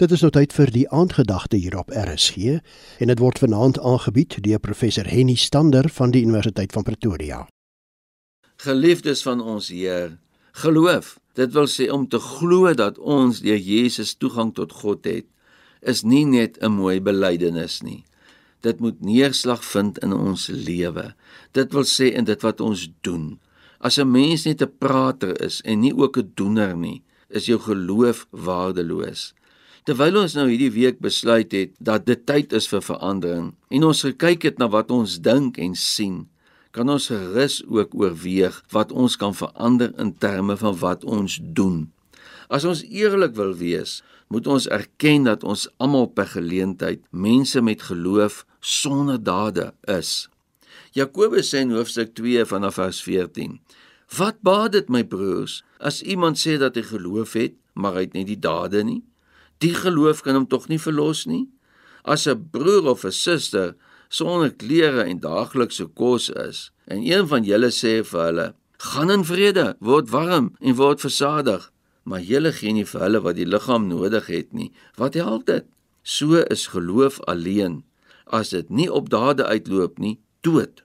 Dit is nou tyd vir die aandgedagte hier op RSG en dit word vanaand aangebied deur professor Henny Stander van die Universiteit van Pretoria. Geliefdes van ons Heer, geloof, dit wil sê om te glo dat ons deur Jesus toegang tot God het, is nie net 'n mooi belydenis nie. Dit moet neerslag vind in ons lewe. Dit wil sê in dit wat ons doen. As 'n mens net 'n prater is en nie ook 'n doener nie, is jou geloof waardeloos. Terwyl ons nou hierdie week besluit het dat dit tyd is vir verandering en ons gekyk het na wat ons dink en sien, kan ons gerus ook oorweeg wat ons kan verander in terme van wat ons doen. As ons eerlik wil wees, moet ons erken dat ons almal per geleentheid mense met geloof sonder dade is. Jakobus sê in hoofstuk 2 vanaf vers 14: Wat baat dit my broers as iemand sê dat hy geloof het, maar hy het nie die dade nie? Die geloof kan hom tog nie verlos nie. As 'n broer of 'n suster sonder klere en daaglikse kos is, en een van julle sê vir hulle: "Gaan in vrede, word warm en word versadig," maar julle gee nie vir hulle wat die liggaam nodig het nie, wat help dit? So is geloof alleen as dit nie op dade uitloop nie, dood.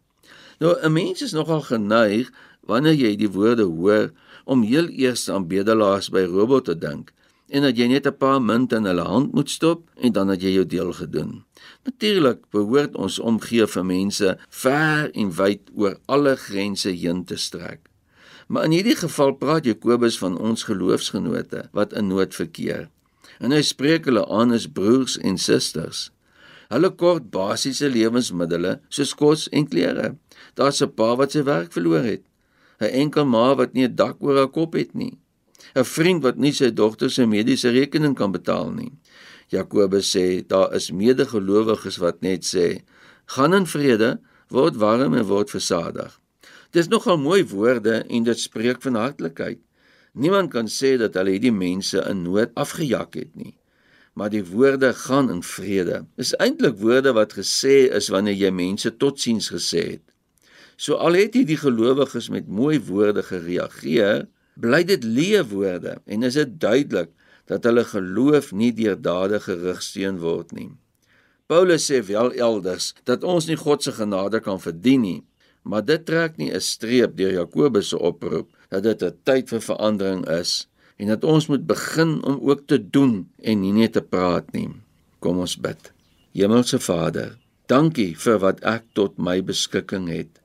Nou 'n mens is nogal geneig wanneer jy die woorde hoor om heel eers aan bedelaars by robot te dink en dat jy net 'n paar munte in hulle hand moet stop en dan het jy jou deel gedoen. Natuurlik behoort ons omgee vir mense ver en wyd oor alle grense heen te strek. Maar in hierdie geval praat Jakobus van ons geloofsgenote wat in nood verkeer. En hy spreek hulle aan as broers en susters. Hulle kort basiese lewensmiddels soos kos en klere. Daar's 'n pa wat sy werk verloor het. 'n Enkel ma wat nie 'n dak oor haar kop het nie. 'n vriend wat nie sy dogter se mediese rekening kan betaal nie. Jakobus sê daar is medegelowiges wat net sê: "Gaan in vrede, word warm en word versadig." Dis nogal mooi woorde en dit spreek van hartlikheid. Niemand kan sê dat hulle hierdie mense in nood afgejak het nie. Maar die woorde gaan in vrede. Is eintlik woorde wat gesê is wanneer jy mense totsiens gesê het. So al het hierdie gelowiges met mooi woorde gereageer, bly dit leefwoorde en is dit duidelik dat hulle geloof nie deur dade gerugsteun word nie. Paulus sê wel elders dat ons nie God se genade kan verdien nie, maar dit trek nie 'n streep deur Jakobus se oproep dat dit 'n tyd vir verandering is en dat ons moet begin om ook te doen en nie net te praat nie. Kom ons bid. Hemelse Vader, dankie vir wat ek tot my beskikking het.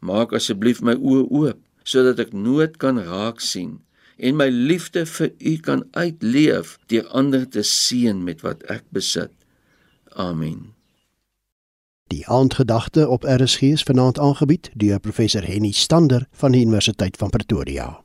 Maak asseblief my oë oop sodat ek nood kan raak sien en my liefde vir U kan uitleef deur ander te seën met wat ek besit. Amen. Die aandgedagte op RSG is vanaand aangebied deur professor Henny Stander van die Universiteit van Pretoria.